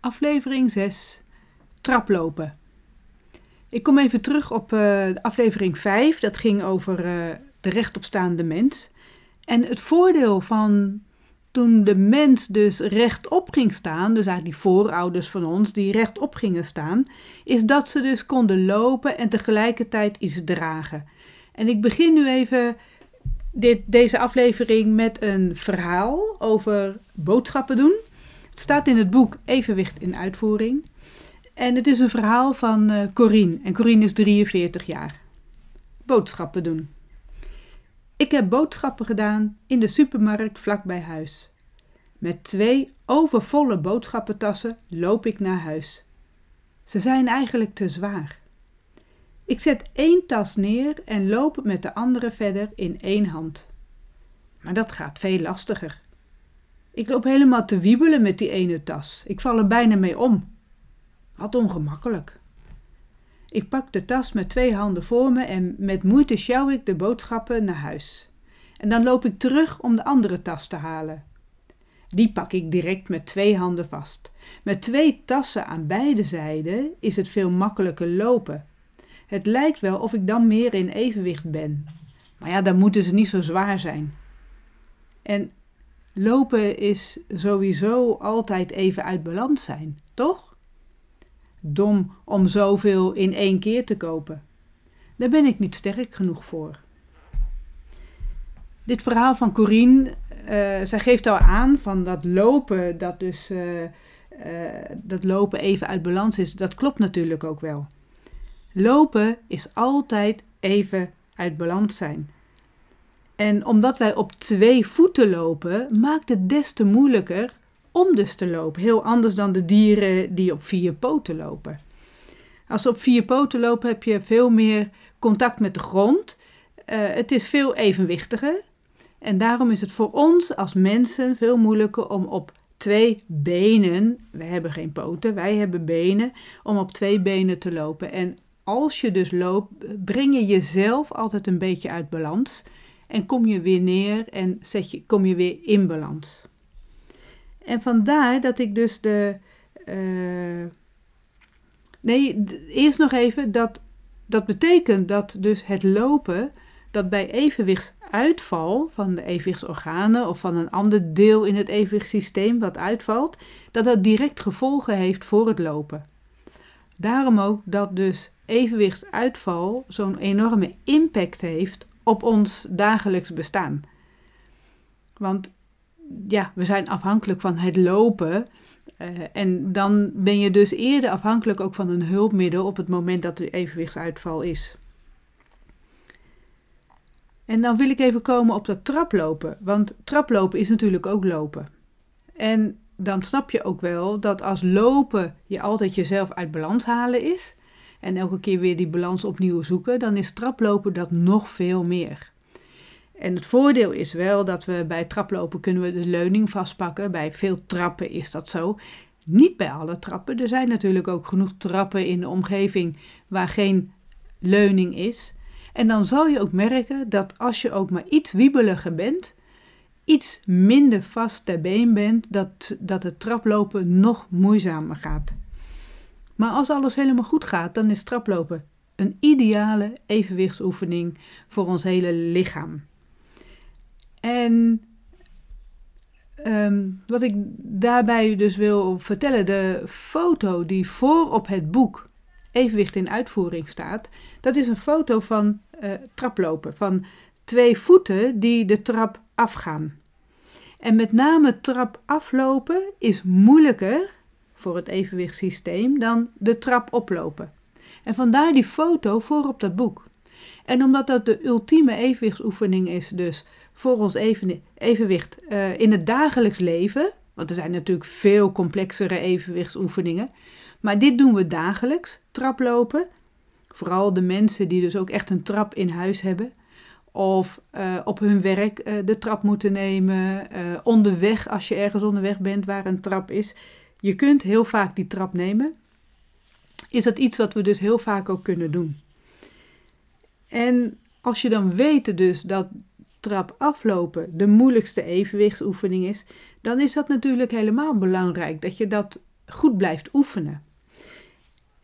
aflevering 6, traplopen. Ik kom even terug op uh, aflevering 5, dat ging over uh, de rechtopstaande mens. En het voordeel van toen de mens dus rechtop ging staan, dus eigenlijk die voorouders van ons die rechtop gingen staan, is dat ze dus konden lopen en tegelijkertijd iets dragen. En ik begin nu even dit, deze aflevering met een verhaal over boodschappen doen. Het staat in het boek Evenwicht in uitvoering. En het is een verhaal van uh, Corine. En Corine is 43 jaar. Boodschappen doen. Ik heb boodschappen gedaan in de supermarkt vlakbij huis. Met twee overvolle boodschappentassen loop ik naar huis. Ze zijn eigenlijk te zwaar. Ik zet één tas neer en loop met de andere verder in één hand. Maar dat gaat veel lastiger. Ik loop helemaal te wiebelen met die ene tas. Ik val er bijna mee om. Wat ongemakkelijk. Ik pak de tas met twee handen voor me en met moeite sjouw ik de boodschappen naar huis. En dan loop ik terug om de andere tas te halen. Die pak ik direct met twee handen vast. Met twee tassen aan beide zijden is het veel makkelijker lopen. Het lijkt wel of ik dan meer in evenwicht ben. Maar ja, dan moeten ze niet zo zwaar zijn. En lopen is sowieso altijd even uit balans zijn, toch? Dom om zoveel in één keer te kopen. Daar ben ik niet sterk genoeg voor. Dit verhaal van Corine, uh, zij geeft al aan van dat lopen, dat dus uh, uh, dat lopen even uit balans is. Dat klopt natuurlijk ook wel. Lopen is altijd even uit balans zijn. En omdat wij op twee voeten lopen, maakt het des te moeilijker om dus te lopen. Heel anders dan de dieren die op vier poten lopen. Als ze op vier poten lopen, heb je veel meer contact met de grond. Uh, het is veel evenwichtiger. En daarom is het voor ons als mensen veel moeilijker om op twee benen, wij hebben geen poten, wij hebben benen, om op twee benen te lopen. En als je dus loopt, breng je jezelf altijd een beetje uit balans. En kom je weer neer en zet je, kom je weer in balans. En vandaar dat ik dus de. Uh, nee, eerst nog even. Dat, dat betekent dat dus het lopen. Dat bij evenwichtsuitval van de evenwichtsorganen of van een ander deel in het evenwichtssysteem wat uitvalt, dat dat direct gevolgen heeft voor het lopen. Daarom ook dat dus evenwichtsuitval zo'n enorme impact heeft op ons dagelijks bestaan. Want ja, we zijn afhankelijk van het lopen. Uh, en dan ben je dus eerder afhankelijk ook van een hulpmiddel op het moment dat er evenwichtsuitval is. En dan wil ik even komen op dat traplopen. Want traplopen is natuurlijk ook lopen. En dan snap je ook wel dat als lopen je altijd jezelf uit balans halen is. En elke keer weer die balans opnieuw zoeken, dan is traplopen dat nog veel meer. En het voordeel is wel dat we bij traplopen kunnen we de leuning vastpakken. Bij veel trappen is dat zo. Niet bij alle trappen. Er zijn natuurlijk ook genoeg trappen in de omgeving waar geen leuning is. En dan zal je ook merken dat als je ook maar iets wiebeliger bent, iets minder vast ter been bent, dat, dat het traplopen nog moeizamer gaat. Maar als alles helemaal goed gaat, dan is traplopen een ideale evenwichtsoefening voor ons hele lichaam. En um, wat ik daarbij dus wil vertellen, de foto die voor op het boek Evenwicht in uitvoering staat, dat is een foto van uh, traplopen, van twee voeten die de trap afgaan. En met name trap aflopen is moeilijker voor het evenwichtssysteem dan de trap oplopen. En vandaar die foto voor op dat boek. En omdat dat de ultieme evenwichtsoefening is, dus voor ons even, evenwicht uh, in het dagelijks leven, want er zijn natuurlijk veel complexere evenwichtsoefeningen, maar dit doen we dagelijks, traplopen. Vooral de mensen die dus ook echt een trap in huis hebben. Of uh, op hun werk uh, de trap moeten nemen. onderweg, als je ergens onderweg bent waar een trap is. Je kunt heel vaak die trap nemen. Is dat iets wat we dus heel vaak ook kunnen doen. En als je dan weet dus dat trap aflopen de moeilijkste evenwichtsoefening is, dan is dat natuurlijk helemaal belangrijk dat je dat goed blijft oefenen.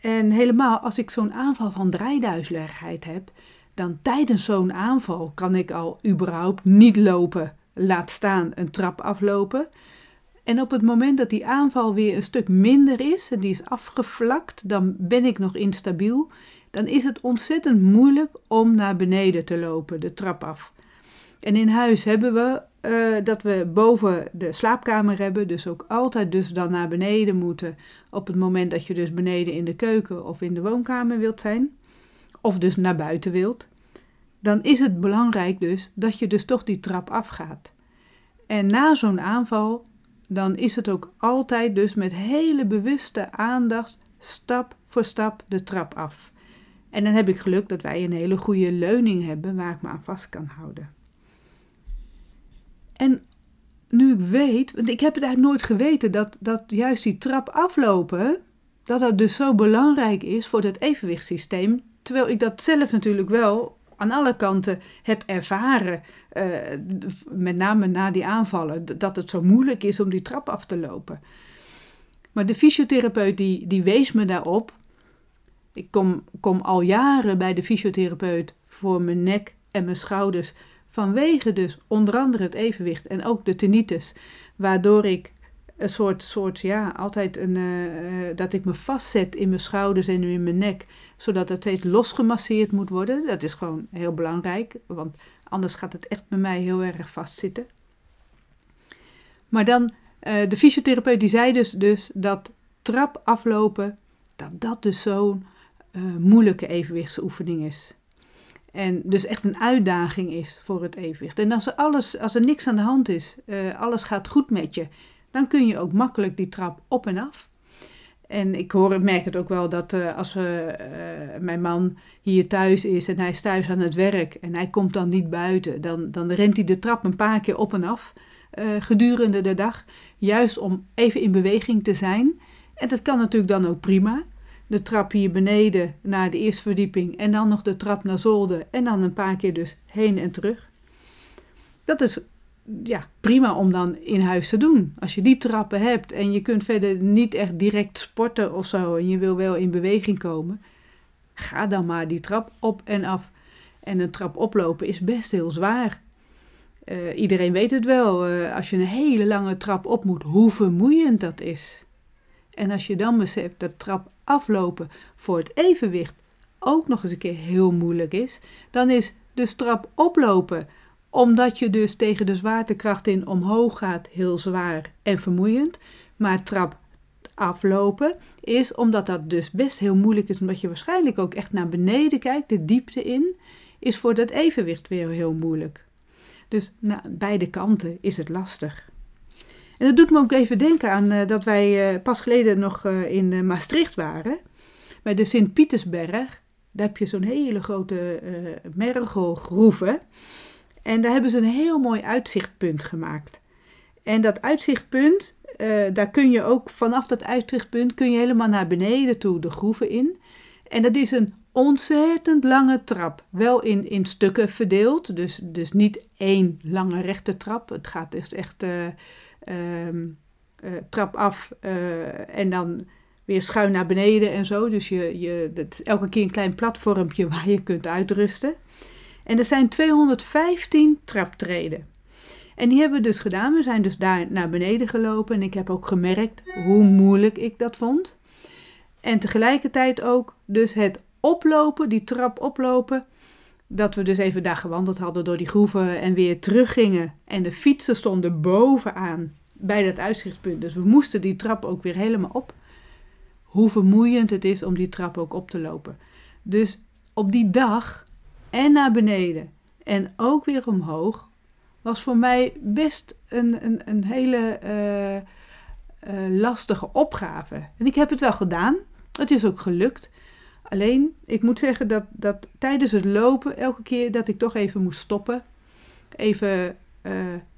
En helemaal als ik zo'n aanval van draaiduizeligheid heb, dan tijdens zo'n aanval kan ik al überhaupt niet lopen, laat staan een trap aflopen. En op het moment dat die aanval weer een stuk minder is, en die is afgevlakt, dan ben ik nog instabiel, dan is het ontzettend moeilijk om naar beneden te lopen, de trap af. En in huis hebben we uh, dat we boven de slaapkamer hebben, dus ook altijd dus dan naar beneden moeten op het moment dat je dus beneden in de keuken of in de woonkamer wilt zijn, of dus naar buiten wilt, dan is het belangrijk dus dat je dus toch die trap afgaat. En na zo'n aanval, dan is het ook altijd dus met hele bewuste aandacht stap voor stap de trap af. En dan heb ik geluk dat wij een hele goede leuning hebben waar ik me aan vast kan houden. En nu ik weet, want ik heb het eigenlijk nooit geweten, dat, dat juist die trap aflopen, dat dat dus zo belangrijk is voor het evenwichtssysteem. Terwijl ik dat zelf natuurlijk wel aan alle kanten heb ervaren, uh, met name na die aanvallen, dat het zo moeilijk is om die trap af te lopen. Maar de fysiotherapeut die, die wees me daarop. Ik kom, kom al jaren bij de fysiotherapeut voor mijn nek en mijn schouders Vanwege dus onder andere het evenwicht en ook de tinnitus, waardoor ik een soort, soort ja, altijd een, uh, dat ik me vastzet in mijn schouders en in mijn nek, zodat het steeds losgemasseerd moet worden. Dat is gewoon heel belangrijk, want anders gaat het echt bij mij heel erg vastzitten. Maar dan, uh, de fysiotherapeut die zei dus, dus dat trap aflopen, dat dat dus zo'n moeilijke evenwichtsoefening is. En dus echt een uitdaging is voor het evenwicht. En als er, alles, als er niks aan de hand is, alles gaat goed met je, dan kun je ook makkelijk die trap op en af. En ik hoor, merk het ook wel dat uh, als uh, mijn man hier thuis is en hij is thuis aan het werk en hij komt dan niet buiten, dan, dan rent hij de trap een paar keer op en af gedurende de dag. Juist om even in beweging te zijn. En dat kan natuurlijk dan ook prima de trap hier beneden naar de eerste verdieping en dan nog de trap naar zolder en dan een paar keer dus heen en terug. Dat is ja, prima om dan in huis te doen. Als je die trappen hebt en je kunt verder niet echt direct sporten of zo en je wil wel in beweging komen, ga dan maar die trap op en af. En een trap oplopen is best heel zwaar. Uh, iedereen weet het wel, uh, als je een hele lange trap op moet, hoe vermoeiend dat is. En als je dan beseft dat trap aflopen voor het evenwicht ook nog eens een keer heel moeilijk is, dan is de trap oplopen, omdat je dus tegen de zwaartekracht in omhoog gaat, heel zwaar en vermoeiend. Maar trap aflopen is omdat dat dus best heel moeilijk is, omdat je waarschijnlijk ook echt naar beneden kijkt, de diepte in, is voor dat evenwicht weer heel moeilijk. Dus naar beide kanten is het lastig. En dat doet me ook even denken aan uh, dat wij uh, pas geleden nog uh, in Maastricht waren. Bij de Sint-Pietersberg. Daar heb je zo'n hele grote mergelgroeven. En daar hebben ze een heel mooi uitzichtpunt gemaakt. En dat uitzichtpunt, daar kun je ook vanaf dat uitzichtpunt kun je helemaal naar beneden toe de groeven in. En dat is een ontzettend lange trap. Wel in, in stukken verdeeld, dus, dus niet één lange rechte trap. Het gaat dus echt um, uh, trap af en dan weer schuin naar beneden en zo. Dus je, je, dat elke keer een klein platformpje waar je kunt uitrusten. En er zijn 215 traptreden. En die hebben we dus gedaan. We zijn dus daar naar beneden gelopen. En ik heb ook gemerkt hoe moeilijk ik dat vond. En tegelijkertijd ook dus het oplopen, die trap oplopen. Dat we dus even daar gewandeld hadden door die groeven en weer teruggingen. En de fietsen stonden bovenaan bij dat uitzichtpunt. Dus we moesten die trap ook weer helemaal op. Hoe vermoeiend het is om die trap ook op te lopen. Dus op die dag en naar beneden en ook weer omhoog was voor mij best een, een, een hele uh, uh, lastige opgave. En ik heb het wel gedaan. Het is ook gelukt. Alleen, ik moet zeggen dat, dat tijdens het lopen, elke keer dat ik toch even moest stoppen, even, uh,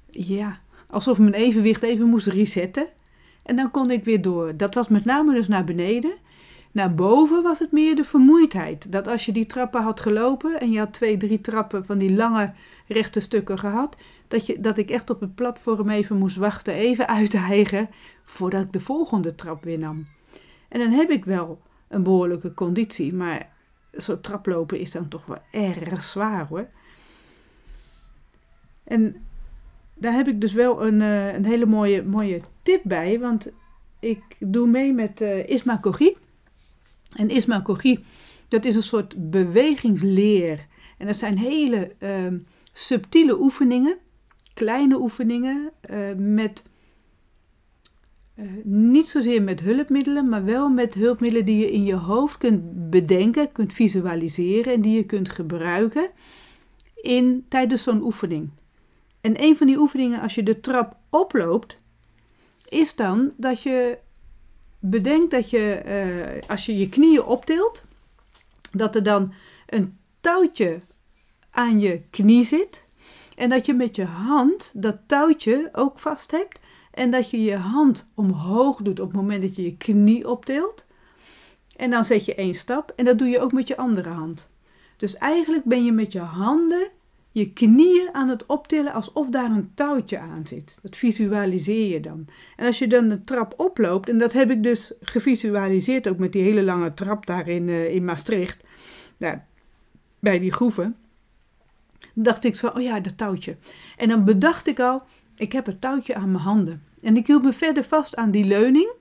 ja, alsof mijn evenwicht even moest resetten. En dan kon ik weer door. Dat was met name dus naar beneden. Naar boven was het meer de vermoeidheid. Dat als je die trappen had gelopen en je had twee, drie trappen van die lange rechte stukken gehad, dat, je, dat ik echt op het platform even moest wachten, even uithijgen, voordat ik de volgende trap weer nam. En dan heb ik wel een behoorlijke conditie, maar zo'n traplopen is dan toch wel erg zwaar hoor. En daar heb ik dus wel een, uh, een hele mooie, mooie tip bij, want ik doe mee met uh, Isma Kogi. En Isma Kogi, dat is een soort bewegingsleer. En dat zijn hele uh, subtiele oefeningen, kleine oefeningen, uh, met uh, niet zozeer met hulpmiddelen, maar wel met hulpmiddelen die je in je hoofd kunt bedenken, kunt visualiseren en die je kunt gebruiken in, tijdens zo'n oefening. En een van die oefeningen, als je de trap oploopt, is dan dat je bedenkt dat je, uh, als je je knieën optilt, dat er dan een touwtje aan je knie zit. En dat je met je hand dat touwtje ook vast hebt. En dat je je hand omhoog doet op het moment dat je je knie optilt. En dan zet je één stap. En dat doe je ook met je andere hand. Dus eigenlijk ben je met je handen je knieën aan het optillen alsof daar een touwtje aan zit. Dat visualiseer je dan. En als je dan de trap oploopt, en dat heb ik dus gevisualiseerd ook met die hele lange trap daar in, uh, in Maastricht, bij die groeven, dacht ik zo, oh ja, dat touwtje. En dan bedacht ik al, ik heb het touwtje aan mijn handen. En ik hield me verder vast aan die leuning,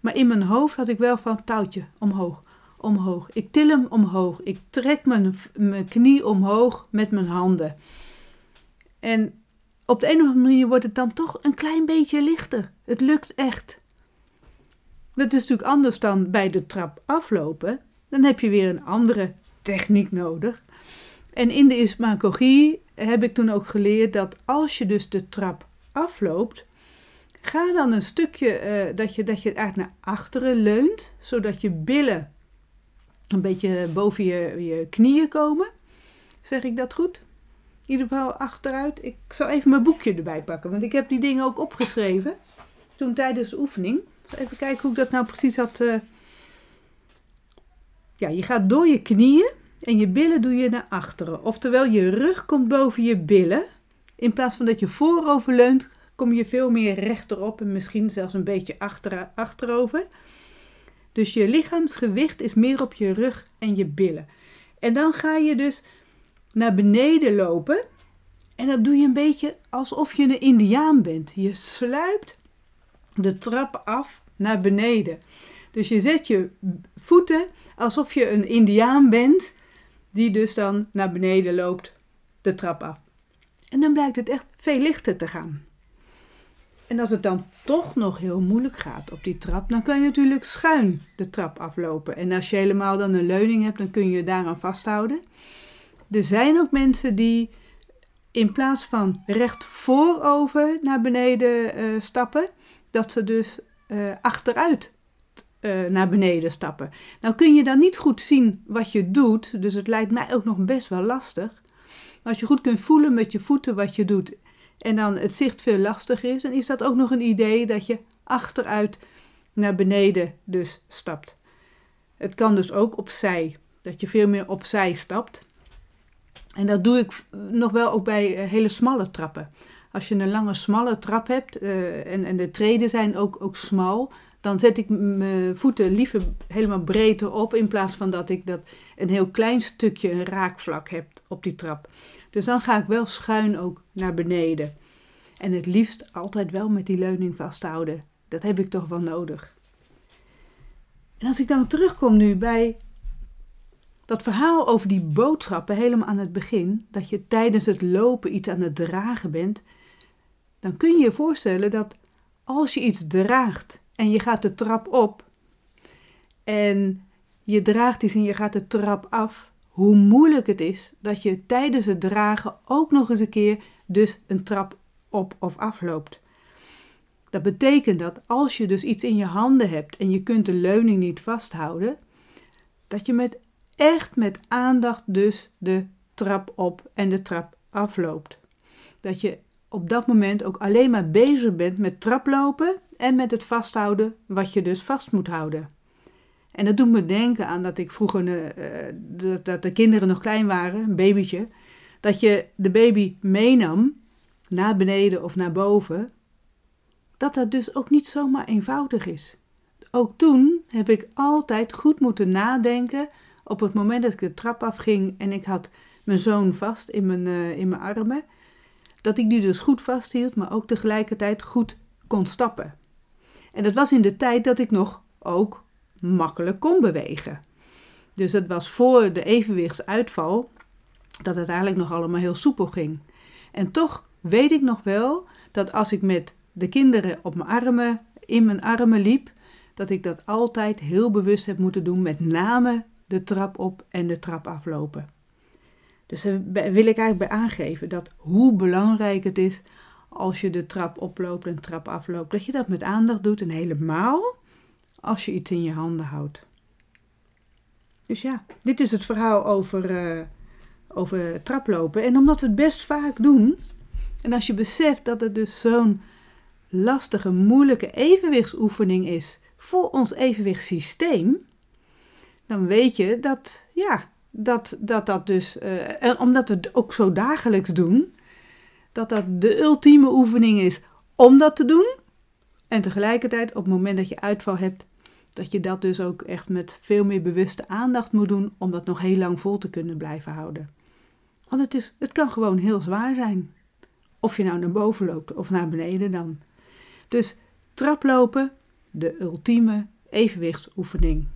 maar in mijn hoofd had ik wel van touwtje omhoog omhoog. Ik til hem omhoog. Ik trek mijn, mijn knie omhoog met mijn handen. En op de een of andere manier wordt het dan toch een klein beetje lichter. Het lukt echt. Dat is natuurlijk anders dan bij de trap aflopen. Dan heb je weer een andere techniek nodig. En in de ismagogie heb ik toen ook geleerd dat als je dus de trap afloopt, ga dan een stukje uh, dat, je, dat je eigenlijk naar achteren leunt, zodat je billen een beetje boven je, je knieën komen. Zeg ik dat goed? In ieder geval achteruit. Ik zal even mijn boekje erbij pakken, want ik heb die dingen ook opgeschreven. Toen tijdens de oefening. Even kijken hoe ik dat nou precies had. Uh... Ja, je gaat door je knieën en je billen doe je naar achteren. Oftewel, je rug komt boven je billen. In plaats van dat je voorover leunt, kom je veel meer rechterop en misschien zelfs een beetje achter, achterover. Dus je lichaamsgewicht is meer op je rug en je billen. En dan ga je dus naar beneden lopen. En dat doe je een beetje alsof je een indiaan bent. Je sluipt de trap af naar beneden. Dus je zet je voeten alsof je een indiaan bent, die dus dan naar beneden loopt de trap af. En dan blijkt het echt veel lichter te gaan. En als het dan toch nog heel moeilijk gaat op die trap, dan kan je natuurlijk schuin de trap aflopen. En als je helemaal dan een leuning hebt, dan kun je daaraan vasthouden. Er zijn ook mensen die in plaats van recht voorover naar beneden uh, stappen, dat ze dus uh, achteruit uh, naar beneden stappen. Nou kun je dan niet goed zien wat je doet, dus het lijkt mij ook nog best wel lastig. Maar als je goed kunt voelen met je voeten wat je doet en dan het zicht veel lastiger is, dan is dat ook nog een idee dat je achteruit naar beneden dus stapt. Het kan dus ook opzij, dat je veel meer opzij stapt. En dat doe ik nog wel ook bij eh, hele smalle trappen. Als je een lange, smalle trap hebt uh, en, en de treden zijn ook, ook smal, dan zet ik mijn voeten liever helemaal breedte op in plaats van dat ik dat een heel klein stukje een raakvlak heb op die trap. Dus dan ga ik wel schuin ook naar beneden. En het liefst altijd wel met die leuning vasthouden. Dat heb ik toch wel nodig. En als ik dan terugkom nu bij dat verhaal over die boodschappen helemaal aan het begin, dat je tijdens het lopen iets aan het dragen bent, dan kun je je voorstellen dat als je iets draagt en je gaat de trap op en je draagt iets en je gaat de trap af, hoe moeilijk het is dat je tijdens het dragen ook nog eens een keer dus een trap op of afloopt. Dat betekent dat als je dus iets in je handen hebt en je kunt de leuning niet vasthouden, dat je met echt met aandacht dus de trap op en de trap afloopt. Dat je op dat moment ook alleen maar bezig bent met traplopen en met het vasthouden wat je dus vast moet houden. En dat doet me denken aan dat ik vroeger, uh, dat, de kinderen nog klein waren, een babytje, dat je de baby meenam naar beneden of naar boven, dat dat dus ook niet zomaar eenvoudig is. Ook toen heb ik altijd goed moeten nadenken op het moment dat ik de trap afging en ik had mijn zoon vast in mijn, uh, in mijn armen, dat ik die dus goed vasthield, maar ook tegelijkertijd goed kon stappen. En dat was in de tijd dat ik nog ook makkelijk kon bewegen. Dus het was voor de evenwichtsuitval dat het eigenlijk nog allemaal heel soepel ging. En toch weet ik nog wel dat als ik met de kinderen op mijn armen, in mijn armen liep, dat ik dat altijd heel bewust heb moeten doen, met name de trap op en de trap aflopen. Dus daar wil ik eigenlijk bij aangeven dat hoe belangrijk het is als je de trap oploopt en de trap afloopt, dat je dat met aandacht doet en helemaal als je iets in je handen houdt. Dus ja, dit is het verhaal over, uh, over traplopen. En omdat we het best vaak doen, en als je beseft dat het dus zo'n lastige, moeilijke evenwichtsoefening is voor ons evenwichtssysteem, dan weet je dat, ja, dat dat, dat dus, uh, en omdat we het ook zo dagelijks doen, dat dat de ultieme oefening is om dat te doen. En tegelijkertijd, op het moment dat je uitval hebt, dat je dat dus ook echt met veel meer bewuste aandacht moet doen om dat nog heel lang vol te kunnen blijven houden. Want het, is, het kan gewoon heel zwaar zijn. Of je nou naar boven loopt of naar beneden dan. Dus traplopen, de ultieme evenwichtsoefening.